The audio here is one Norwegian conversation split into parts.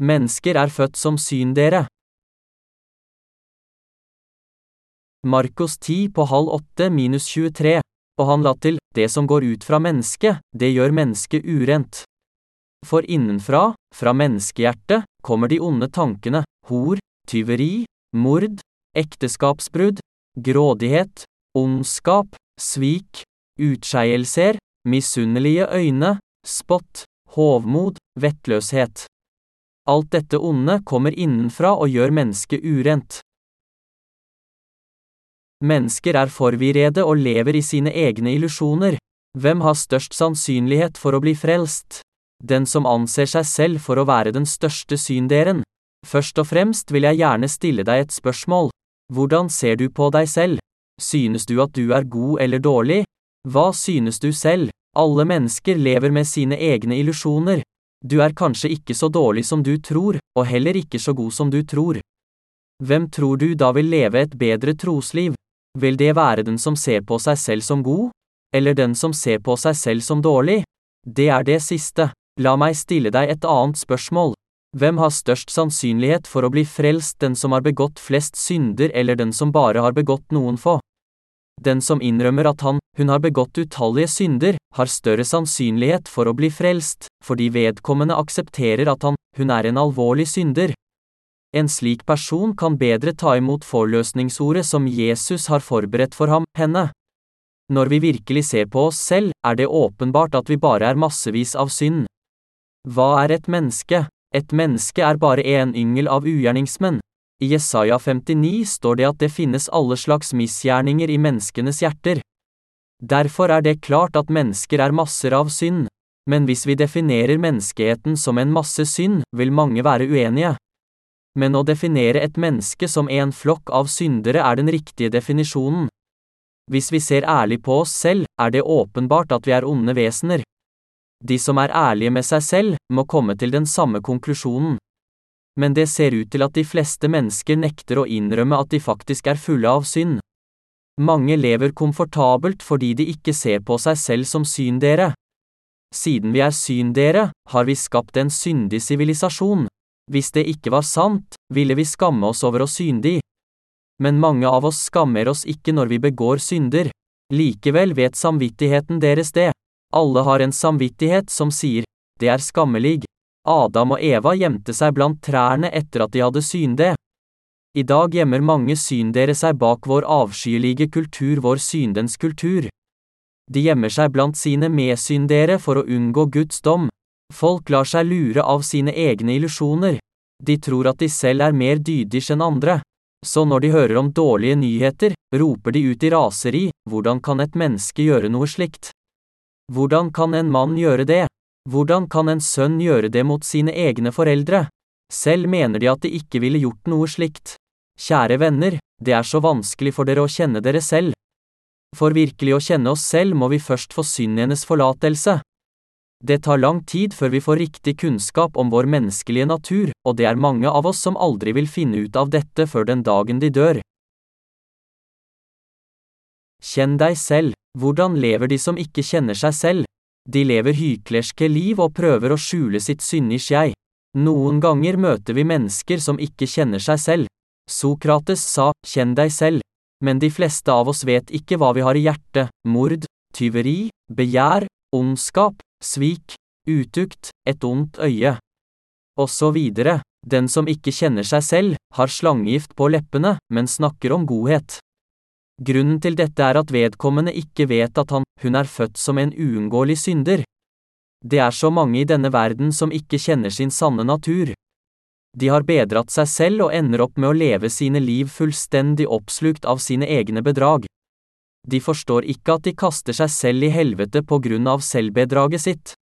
Mennesker er født som syn dere. Markos 10 på halv åtte minus 23, og han la til, det som går ut fra mennesket, det gjør mennesket urent. For innenfra, fra menneskehjertet, kommer de onde tankene, hor, tyveri, mord, ekteskapsbrudd, grådighet, ondskap, svik, utskeielser, misunnelige øyne, spott, hovmod, vettløshet. Alt dette onde kommer innenfra og gjør mennesket urent. Mennesker er forvirrede og lever i sine egne illusjoner. Hvem har størst sannsynlighet for å bli frelst? Den som anser seg selv for å være den største synderen. Først og fremst vil jeg gjerne stille deg et spørsmål. Hvordan ser du på deg selv? Synes du at du er god eller dårlig? Hva synes du selv? Alle mennesker lever med sine egne illusjoner. Du er kanskje ikke så dårlig som du tror, og heller ikke så god som du tror. Hvem tror du da vil leve et bedre trosliv? Vil det være den som ser på seg selv som god? Eller den som ser på seg selv som dårlig? Det er det siste. La meg stille deg et annet spørsmål. Hvem har størst sannsynlighet for å bli frelst, den som har begått flest synder eller den som bare har begått noen få? Den som innrømmer at han, hun har begått utallige synder, har større sannsynlighet for å bli frelst, fordi vedkommende aksepterer at han, hun er en alvorlig synder. En slik person kan bedre ta imot forløsningsordet som Jesus har forberedt for ham, henne. Når vi virkelig ser på oss selv, er det åpenbart at vi bare er massevis av synd. Hva er et menneske? Et menneske er bare en yngel av ugjerningsmenn. I Jesaja 59 står det at det finnes alle slags misgjerninger i menneskenes hjerter. Derfor er det klart at mennesker er masser av synd. Men hvis vi definerer menneskeheten som en masse synd, vil mange være uenige. Men å definere et menneske som en flokk av syndere er den riktige definisjonen. Hvis vi ser ærlig på oss selv, er det åpenbart at vi er onde vesener. De som er ærlige med seg selv, må komme til den samme konklusjonen. Men det ser ut til at de fleste mennesker nekter å innrømme at de faktisk er fulle av synd. Mange lever komfortabelt fordi de ikke ser på seg selv som syndere. Siden vi er syndere, har vi skapt en syndig sivilisasjon. Hvis det ikke var sant, ville vi skamme oss over å syndig. Men mange av oss skammer oss ikke når vi begår synder. Likevel vet samvittigheten deres det. Alle har en samvittighet som sier, det er skammelig. Adam og Eva gjemte seg blant trærne etter at de hadde synde. I dag gjemmer mange syndere seg bak vår avskyelige kultur, vår syndens kultur. De gjemmer seg blant sine medsyndere for å unngå Guds dom. Folk lar seg lure av sine egne illusjoner. De tror at de selv er mer dydige enn andre. Så når de hører om dårlige nyheter, roper de ut i raseri, hvordan kan et menneske gjøre noe slikt? Hvordan kan en mann gjøre det? Hvordan kan en sønn gjøre det mot sine egne foreldre? Selv mener de at de ikke ville gjort noe slikt. Kjære venner, det er så vanskelig for dere å kjenne dere selv. For virkelig å kjenne oss selv må vi først få syndenes forlatelse. Det tar lang tid før vi får riktig kunnskap om vår menneskelige natur, og det er mange av oss som aldri vil finne ut av dette før den dagen de dør. Kjenn deg selv. Hvordan lever de som ikke kjenner seg selv? De lever hyklerske liv og prøver å skjule sitt syndige jeg. Noen ganger møter vi mennesker som ikke kjenner seg selv. Sokrates sa, kjenn deg selv. Men de fleste av oss vet ikke hva vi har i hjertet, mord, tyveri, begjær, ondskap, svik, utukt, et ondt øye. Og så videre. Den som ikke kjenner seg selv, har slangegift på leppene, men snakker om godhet. Grunnen til dette er at vedkommende ikke vet at han, hun er født som en uunngåelig synder. Det er så mange i denne verden som ikke kjenner sin sanne natur. De har bedratt seg selv og ender opp med å leve sine liv fullstendig oppslukt av sine egne bedrag. De forstår ikke at de kaster seg selv i helvete på grunn av selvbedraget sitt.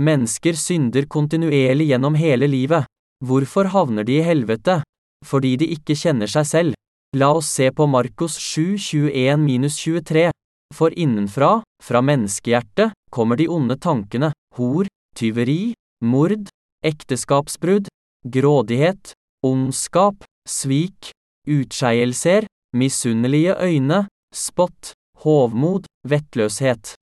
Mennesker synder kontinuerlig gjennom hele livet. Hvorfor havner de i helvete? fordi de ikke kjenner seg selv. La oss se på Markus 7, 21-23. For innenfra, fra menneskehjertet, kommer de onde tankene, hor, tyveri, mord, ekteskapsbrudd, grådighet, ondskap, svik, utskeielser, misunnelige øyne, spott, hovmod, vettløshet.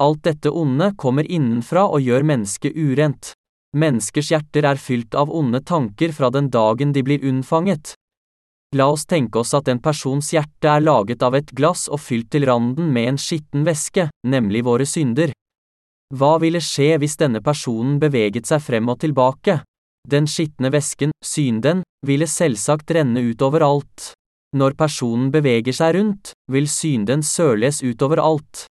Alt dette onde kommer innenfra og gjør mennesket urent. Menneskers hjerter er fylt av onde tanker fra den dagen de blir unnfanget. La oss tenke oss at en persons hjerte er laget av et glass og fylt til randen med en skitten væske, nemlig våre synder. Hva ville skje hvis denne personen beveget seg frem og tilbake? Den skitne væsken, synden, ville selvsagt renne ut overalt. Når personen beveger seg rundt, vil synden søles ut overalt.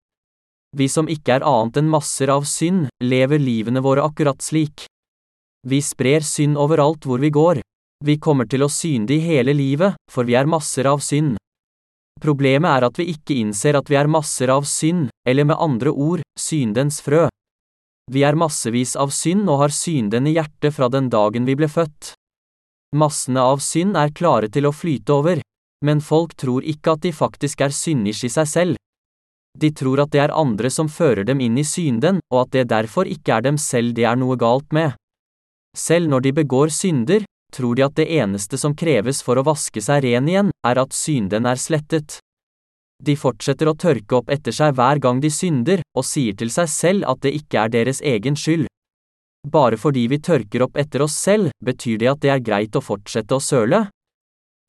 Vi som ikke er annet enn masser av synd, lever livene våre akkurat slik. Vi sprer synd overalt hvor vi går. Vi kommer til å synde i hele livet, for vi er masser av synd. Problemet er at vi ikke innser at vi er masser av synd, eller med andre ord, syndens frø. Vi er massevis av synd og har synden i hjertet fra den dagen vi ble født. Massene av synd er klare til å flyte over, men folk tror ikke at de faktisk er syndish i seg selv. De tror at det er andre som fører dem inn i synden, og at det derfor ikke er dem selv det er noe galt med. Selv når de begår synder, tror de at det eneste som kreves for å vaske seg ren igjen, er at synden er slettet. De fortsetter å tørke opp etter seg hver gang de synder, og sier til seg selv at det ikke er deres egen skyld. Bare fordi vi tørker opp etter oss selv, betyr det at det er greit å fortsette å søle?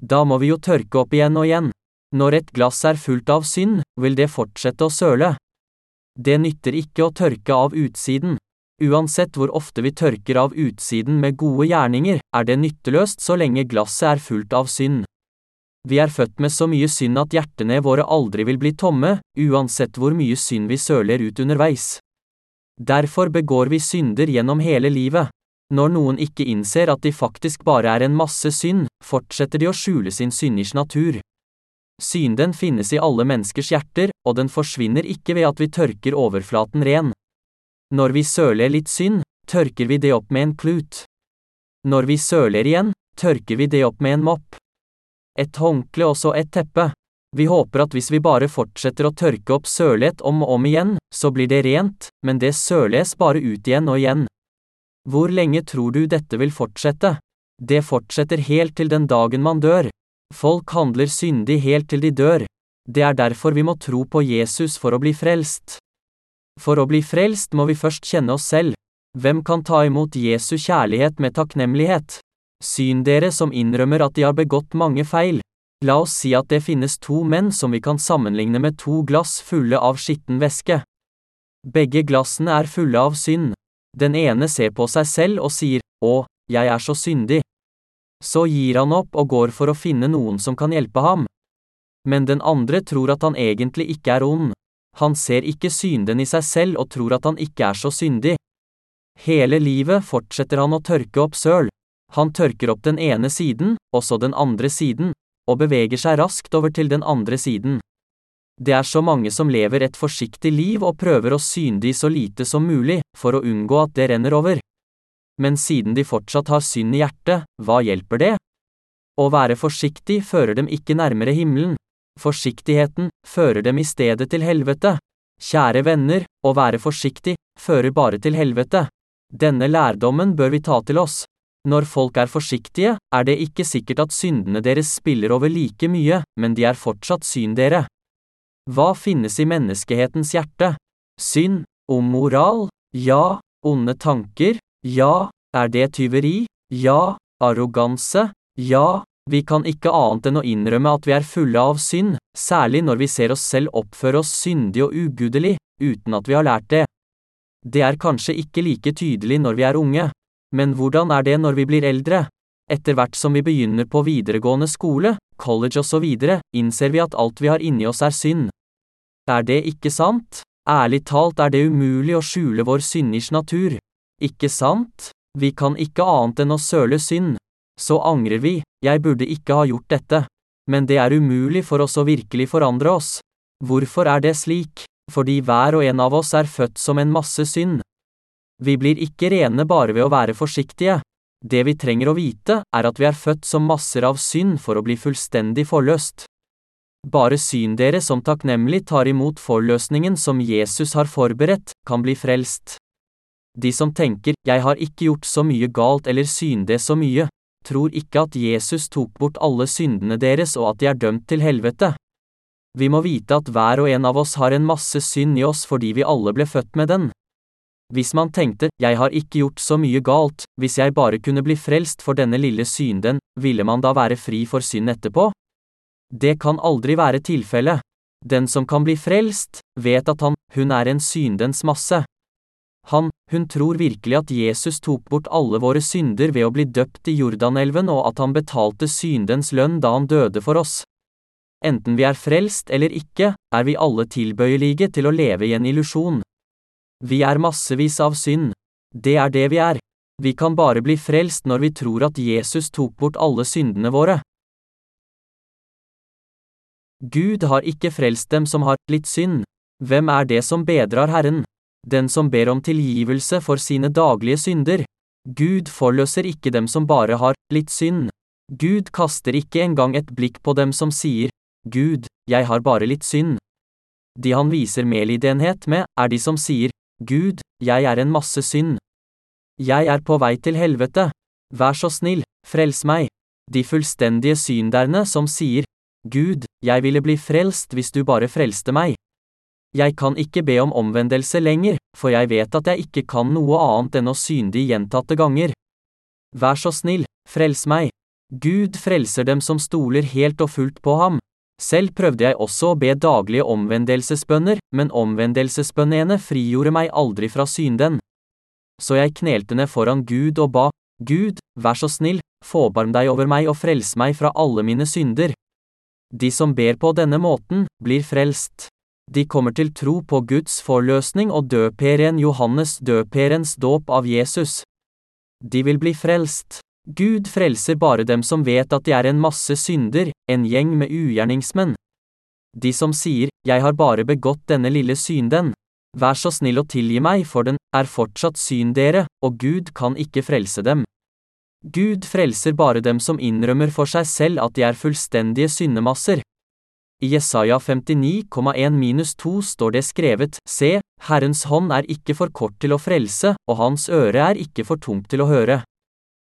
Da må vi jo tørke opp igjen og igjen. Når et glass er fullt av synd, vil det fortsette å søle. Det nytter ikke å tørke av utsiden. Uansett hvor ofte vi tørker av utsiden med gode gjerninger, er det nytteløst så lenge glasset er fullt av synd. Vi er født med så mye synd at hjertene våre aldri vil bli tomme, uansett hvor mye synd vi søler ut underveis. Derfor begår vi synder gjennom hele livet. Når noen ikke innser at de faktisk bare er en masse synd, fortsetter de å skjule sin synders natur. Synden finnes i alle menneskers hjerter, og den forsvinner ikke ved at vi tørker overflaten ren. Når vi søler litt synd, tørker vi det opp med en klut. Når vi søler igjen, tørker vi det opp med en mopp et håndkle og så et teppe. Vi håper at hvis vi bare fortsetter å tørke opp sølet om og om igjen, så blir det rent, men det søles bare ut igjen og igjen. Hvor lenge tror du dette vil fortsette? Det fortsetter helt til den dagen man dør. Folk handler syndig helt til de dør. Det er derfor vi må tro på Jesus for å bli frelst. For å bli frelst må vi først kjenne oss selv. Hvem kan ta imot Jesu kjærlighet med takknemlighet? Syn dere som innrømmer at de har begått mange feil. La oss si at det finnes to menn som vi kan sammenligne med to glass fulle av skitten væske. Begge glassene er fulle av synd. Den ene ser på seg selv og sier, Å, jeg er så syndig. Så gir han opp og går for å finne noen som kan hjelpe ham. Men den andre tror at han egentlig ikke er ond. Han ser ikke synden i seg selv og tror at han ikke er så syndig. Hele livet fortsetter han å tørke opp søl. Han tørker opp den ene siden, og så den andre siden, og beveger seg raskt over til den andre siden. Det er så mange som lever et forsiktig liv og prøver å synde så lite som mulig, for å unngå at det renner over. Men siden de fortsatt har synd i hjertet, hva hjelper det? Å være forsiktig fører dem ikke nærmere himmelen. Forsiktigheten fører dem i stedet til helvete. Kjære venner, å være forsiktig fører bare til helvete. Denne lærdommen bør vi ta til oss. Når folk er forsiktige, er det ikke sikkert at syndene deres spiller over like mye, men de er fortsatt syndere. Hva finnes i menneskehetens hjerte? Synd, om moral? Ja. Onde tanker? Ja. Er det tyveri? Ja. Arroganse? Ja. Vi kan ikke annet enn å innrømme at vi er fulle av synd, særlig når vi ser oss selv oppføre oss syndig og ugudelig, uten at vi har lært det. Det er kanskje ikke like tydelig når vi er unge, men hvordan er det når vi blir eldre? Etter hvert som vi begynner på videregående skole, college osv., innser vi at alt vi har inni oss er synd. Er det ikke sant? Ærlig talt er det umulig å skjule vår synders natur. Ikke sant? Vi kan ikke annet enn å søle synd. Så angrer vi, jeg burde ikke ha gjort dette. Men det er umulig for oss å virkelig forandre oss. Hvorfor er det slik? Fordi hver og en av oss er født som en masse synd. Vi blir ikke rene bare ved å være forsiktige. Det vi trenger å vite, er at vi er født som masser av synd for å bli fullstendig forløst. Bare syn dere som takknemlig tar imot forløsningen som Jesus har forberedt, kan bli frelst. De som tenker 'jeg har ikke gjort så mye galt eller synde så mye', tror ikke at Jesus tok bort alle syndene deres og at de er dømt til helvete. Vi må vite at hver og en av oss har en masse synd i oss fordi vi alle ble født med den. Hvis man tenkte, jeg har ikke gjort så mye galt, hvis jeg bare kunne bli frelst for denne lille synden, ville man da være fri for synd etterpå? Det kan aldri være tilfellet. Den som kan bli frelst, vet at han, hun er en syndens masse. Han, hun tror virkelig at Jesus tok bort alle våre synder ved å bli døpt i Jordanelven og at han betalte syndens lønn da han døde for oss. Enten vi er frelst eller ikke, er vi alle tilbøyelige til å leve i en illusjon. Vi er massevis av synd. Det er det vi er. Vi kan bare bli frelst når vi tror at Jesus tok bort alle syndene våre. Gud har ikke frelst dem som har litt synd. Hvem er det som bedrar Herren? Den som ber om tilgivelse for sine daglige synder. Gud forløser ikke dem som bare har litt synd. Gud kaster ikke engang et blikk på dem som sier, Gud, jeg har bare litt synd. De han viser medlidenhet med, er de som sier, Gud, jeg er en masse synd. Jeg er på vei til helvete. Vær så snill, frels meg. De fullstendige synderne som sier, Gud, jeg ville bli frelst hvis du bare frelste meg. Jeg kan ikke be om omvendelse lenger, for jeg vet at jeg ikke kan noe annet enn å synde gjentatte ganger. Vær så snill, frels meg. Gud frelser dem som stoler helt og fullt på ham. Selv prøvde jeg også å be daglige omvendelsesbønner, men omvendelsesbønnene frigjorde meg aldri fra synden. Så jeg knelte ned foran Gud og ba, Gud, vær så snill, forbarm deg over meg og frels meg fra alle mine synder. De som ber på denne måten, blir frelst. De kommer til tro på Guds forløsning og døperen Johannes døperens dåp av Jesus. De vil bli frelst. Gud frelser bare dem som vet at de er en masse synder, en gjeng med ugjerningsmenn. De som sier, jeg har bare begått denne lille synden. Vær så snill å tilgi meg for den, er fortsatt synd dere, og Gud kan ikke frelse dem. Gud frelser bare dem som innrømmer for seg selv at de er fullstendige syndemasser. I Jesaja 59,1-2 står det skrevet, Se, Herrens hånd er ikke for kort til å frelse, og hans øre er ikke for tungt til å høre.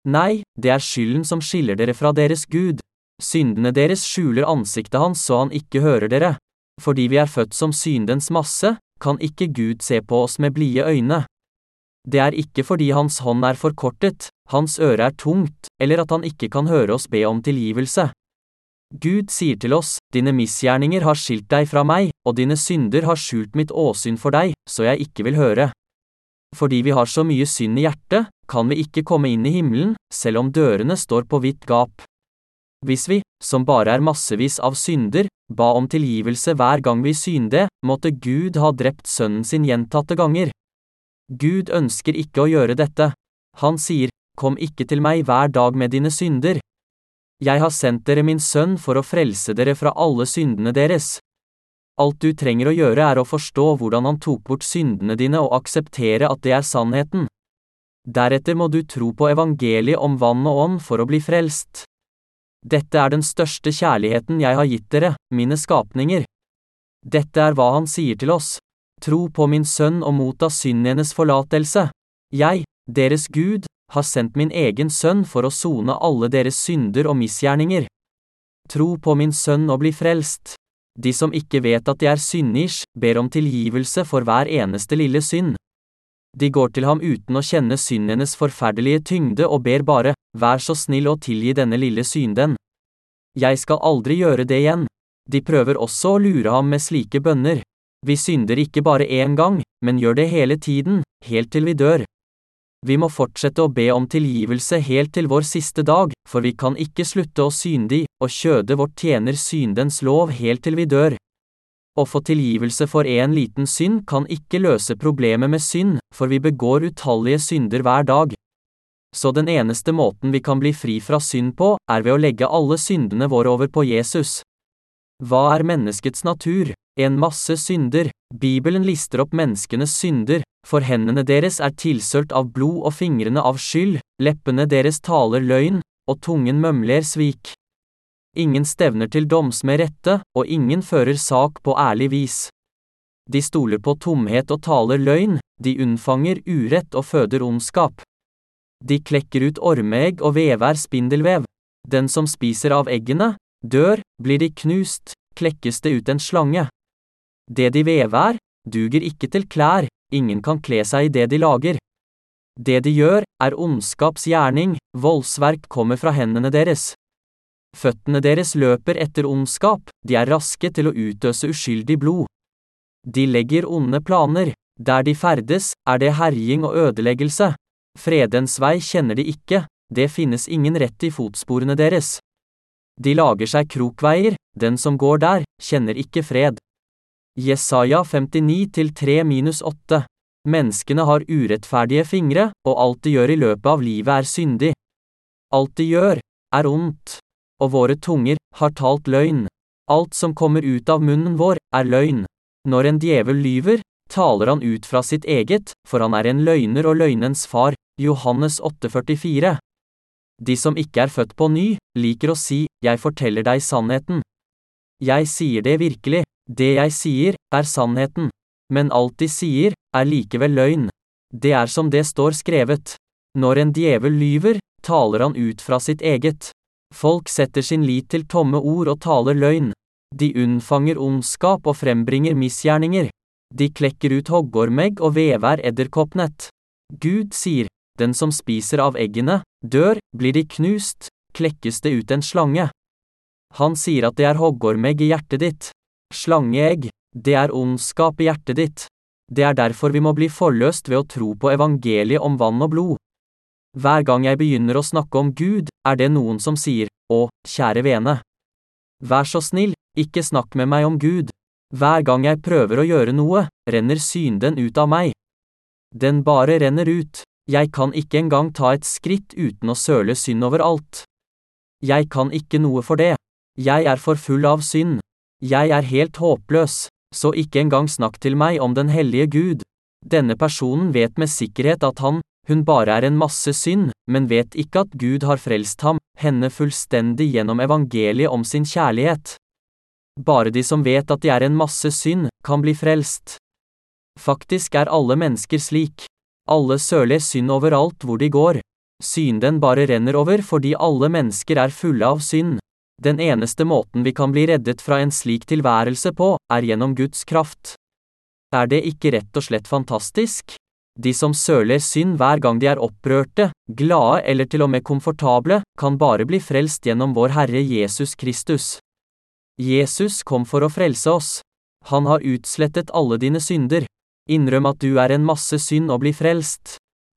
Nei, det er skylden som skiller dere fra deres Gud. Syndene deres skjuler ansiktet hans så han ikke hører dere. Fordi vi er født som syndens masse, kan ikke Gud se på oss med blide øyne. Det er ikke fordi hans hånd er forkortet, hans øre er tungt, eller at han ikke kan høre oss be om tilgivelse. Gud sier til oss, dine misgjerninger har skilt deg fra meg, og dine synder har skjult mitt åsyn for deg, så jeg ikke vil høre. Fordi vi har så mye synd i hjertet, kan vi ikke komme inn i himmelen, selv om dørene står på vidt gap. Hvis vi, som bare er massevis av synder, ba om tilgivelse hver gang vi synde, måtte Gud ha drept sønnen sin gjentatte ganger. Gud ønsker ikke å gjøre dette. Han sier, Kom ikke til meg hver dag med dine synder. Jeg har sendt dere min sønn for å frelse dere fra alle syndene deres. Alt du trenger å gjøre er å forstå hvordan han tok bort syndene dine og akseptere at det er sannheten. Deretter må du tro på evangeliet om vann og ånd for å bli frelst. Dette er den største kjærligheten jeg har gitt dere, mine skapninger. Dette er hva han sier til oss. Tro på min sønn og motta syndenes forlatelse. Jeg, deres Gud, har sendt min egen sønn for å sone alle deres synder og misgjerninger. Tro på min sønn og bli frelst. De som ikke vet at de er synders, ber om tilgivelse for hver eneste lille synd. De går til ham uten å kjenne syndenes forferdelige tyngde og ber bare, vær så snill å tilgi denne lille synden. Jeg skal aldri gjøre det igjen. De prøver også å lure ham med slike bønner. Vi synder ikke bare én gang, men gjør det hele tiden, helt til vi dør. Vi må fortsette å be om tilgivelse helt til vår siste dag, for vi kan ikke slutte å syndig, og kjødet vårt tjener syndens lov helt til vi dør. Å få tilgivelse for en liten synd kan ikke løse problemet med synd, for vi begår utallige synder hver dag. Så den eneste måten vi kan bli fri fra synd på, er ved å legge alle syndene våre over på Jesus. Hva er menneskets natur? En masse synder. Bibelen lister opp menneskenes synder, for hendene deres er tilsølt av blod og fingrene av skyld, leppene deres taler løgn, og tungen mømler svik. Ingen stevner til doms med rette, og ingen fører sak på ærlig vis. De stoler på tomhet og taler løgn, de unnfanger urett og føder ondskap. De klekker ut ormeegg og vever spindelvev. Den som spiser av eggene, dør, blir de knust, klekkes det ut en slange. Det de vever, duger ikke til klær, ingen kan kle seg i det de lager. Det de gjør, er ondskaps gjerning, voldsverk kommer fra hendene deres. Føttene deres løper etter ondskap, de er raske til å utøse uskyldig blod. De legger onde planer, der de ferdes, er det herjing og ødeleggelse. Fredens vei kjenner de ikke, det finnes ingen rett i fotsporene deres. De lager seg krokveier, den som går der, kjenner ikke fred. Jesaja 59-3-8 Menneskene har urettferdige fingre, og alt de gjør i løpet av livet er syndig. Alt de gjør, er ondt. Og våre tunger har talt løgn. Alt som kommer ut av munnen vår, er løgn. Når en djevel lyver, taler han ut fra sitt eget, for han er en løgner og løgnens far. Johannes 8,44. De som ikke er født på ny, liker å si, jeg forteller deg sannheten. Jeg sier det virkelig, det jeg sier, er sannheten. Men alt de sier, er likevel løgn. Det er som det står skrevet. Når en djevel lyver, taler han ut fra sitt eget. Folk setter sin lit til tomme ord og taler løgn. De unnfanger ondskap og frembringer misgjerninger. De klekker ut hoggormegg og vever edderkoppnett. Gud sier, den som spiser av eggene, dør, blir de knust, klekkes det ut en slange. Han sier at det er hoggormegg i hjertet ditt. Slangeegg, det er ondskap i hjertet ditt. Det er derfor vi må bli forløst ved å tro på evangeliet om vann og blod. Hver gang jeg begynner å snakke om Gud, er det noen som sier, å, kjære vene. Vær så snill, ikke snakk med meg om Gud. Hver gang jeg prøver å gjøre noe, renner synden ut av meg. Den bare renner ut, jeg kan ikke engang ta et skritt uten å søle synd overalt. Jeg kan ikke noe for det. Jeg er for full av synd. Jeg er helt håpløs så ikke engang snakk til meg om den hellige Gud. Denne personen vet med sikkerhet at han, hun bare er en masse synd, men vet ikke at Gud har frelst ham, henne fullstendig gjennom evangeliet om sin kjærlighet. Bare de som vet at de er en masse synd, kan bli frelst. Faktisk er alle mennesker slik. Alle søler synd overalt hvor de går. Synden bare renner over fordi alle mennesker er fulle av synd. Den eneste måten vi kan bli reddet fra en slik tilværelse på, er gjennom Guds kraft. Er det ikke rett og slett fantastisk? De som søler synd hver gang de er opprørte, glade eller til og med komfortable, kan bare bli frelst gjennom vår Herre Jesus Kristus. Jesus kom for å frelse oss. Han har utslettet alle dine synder. Innrøm at du er en masse synd og bli frelst.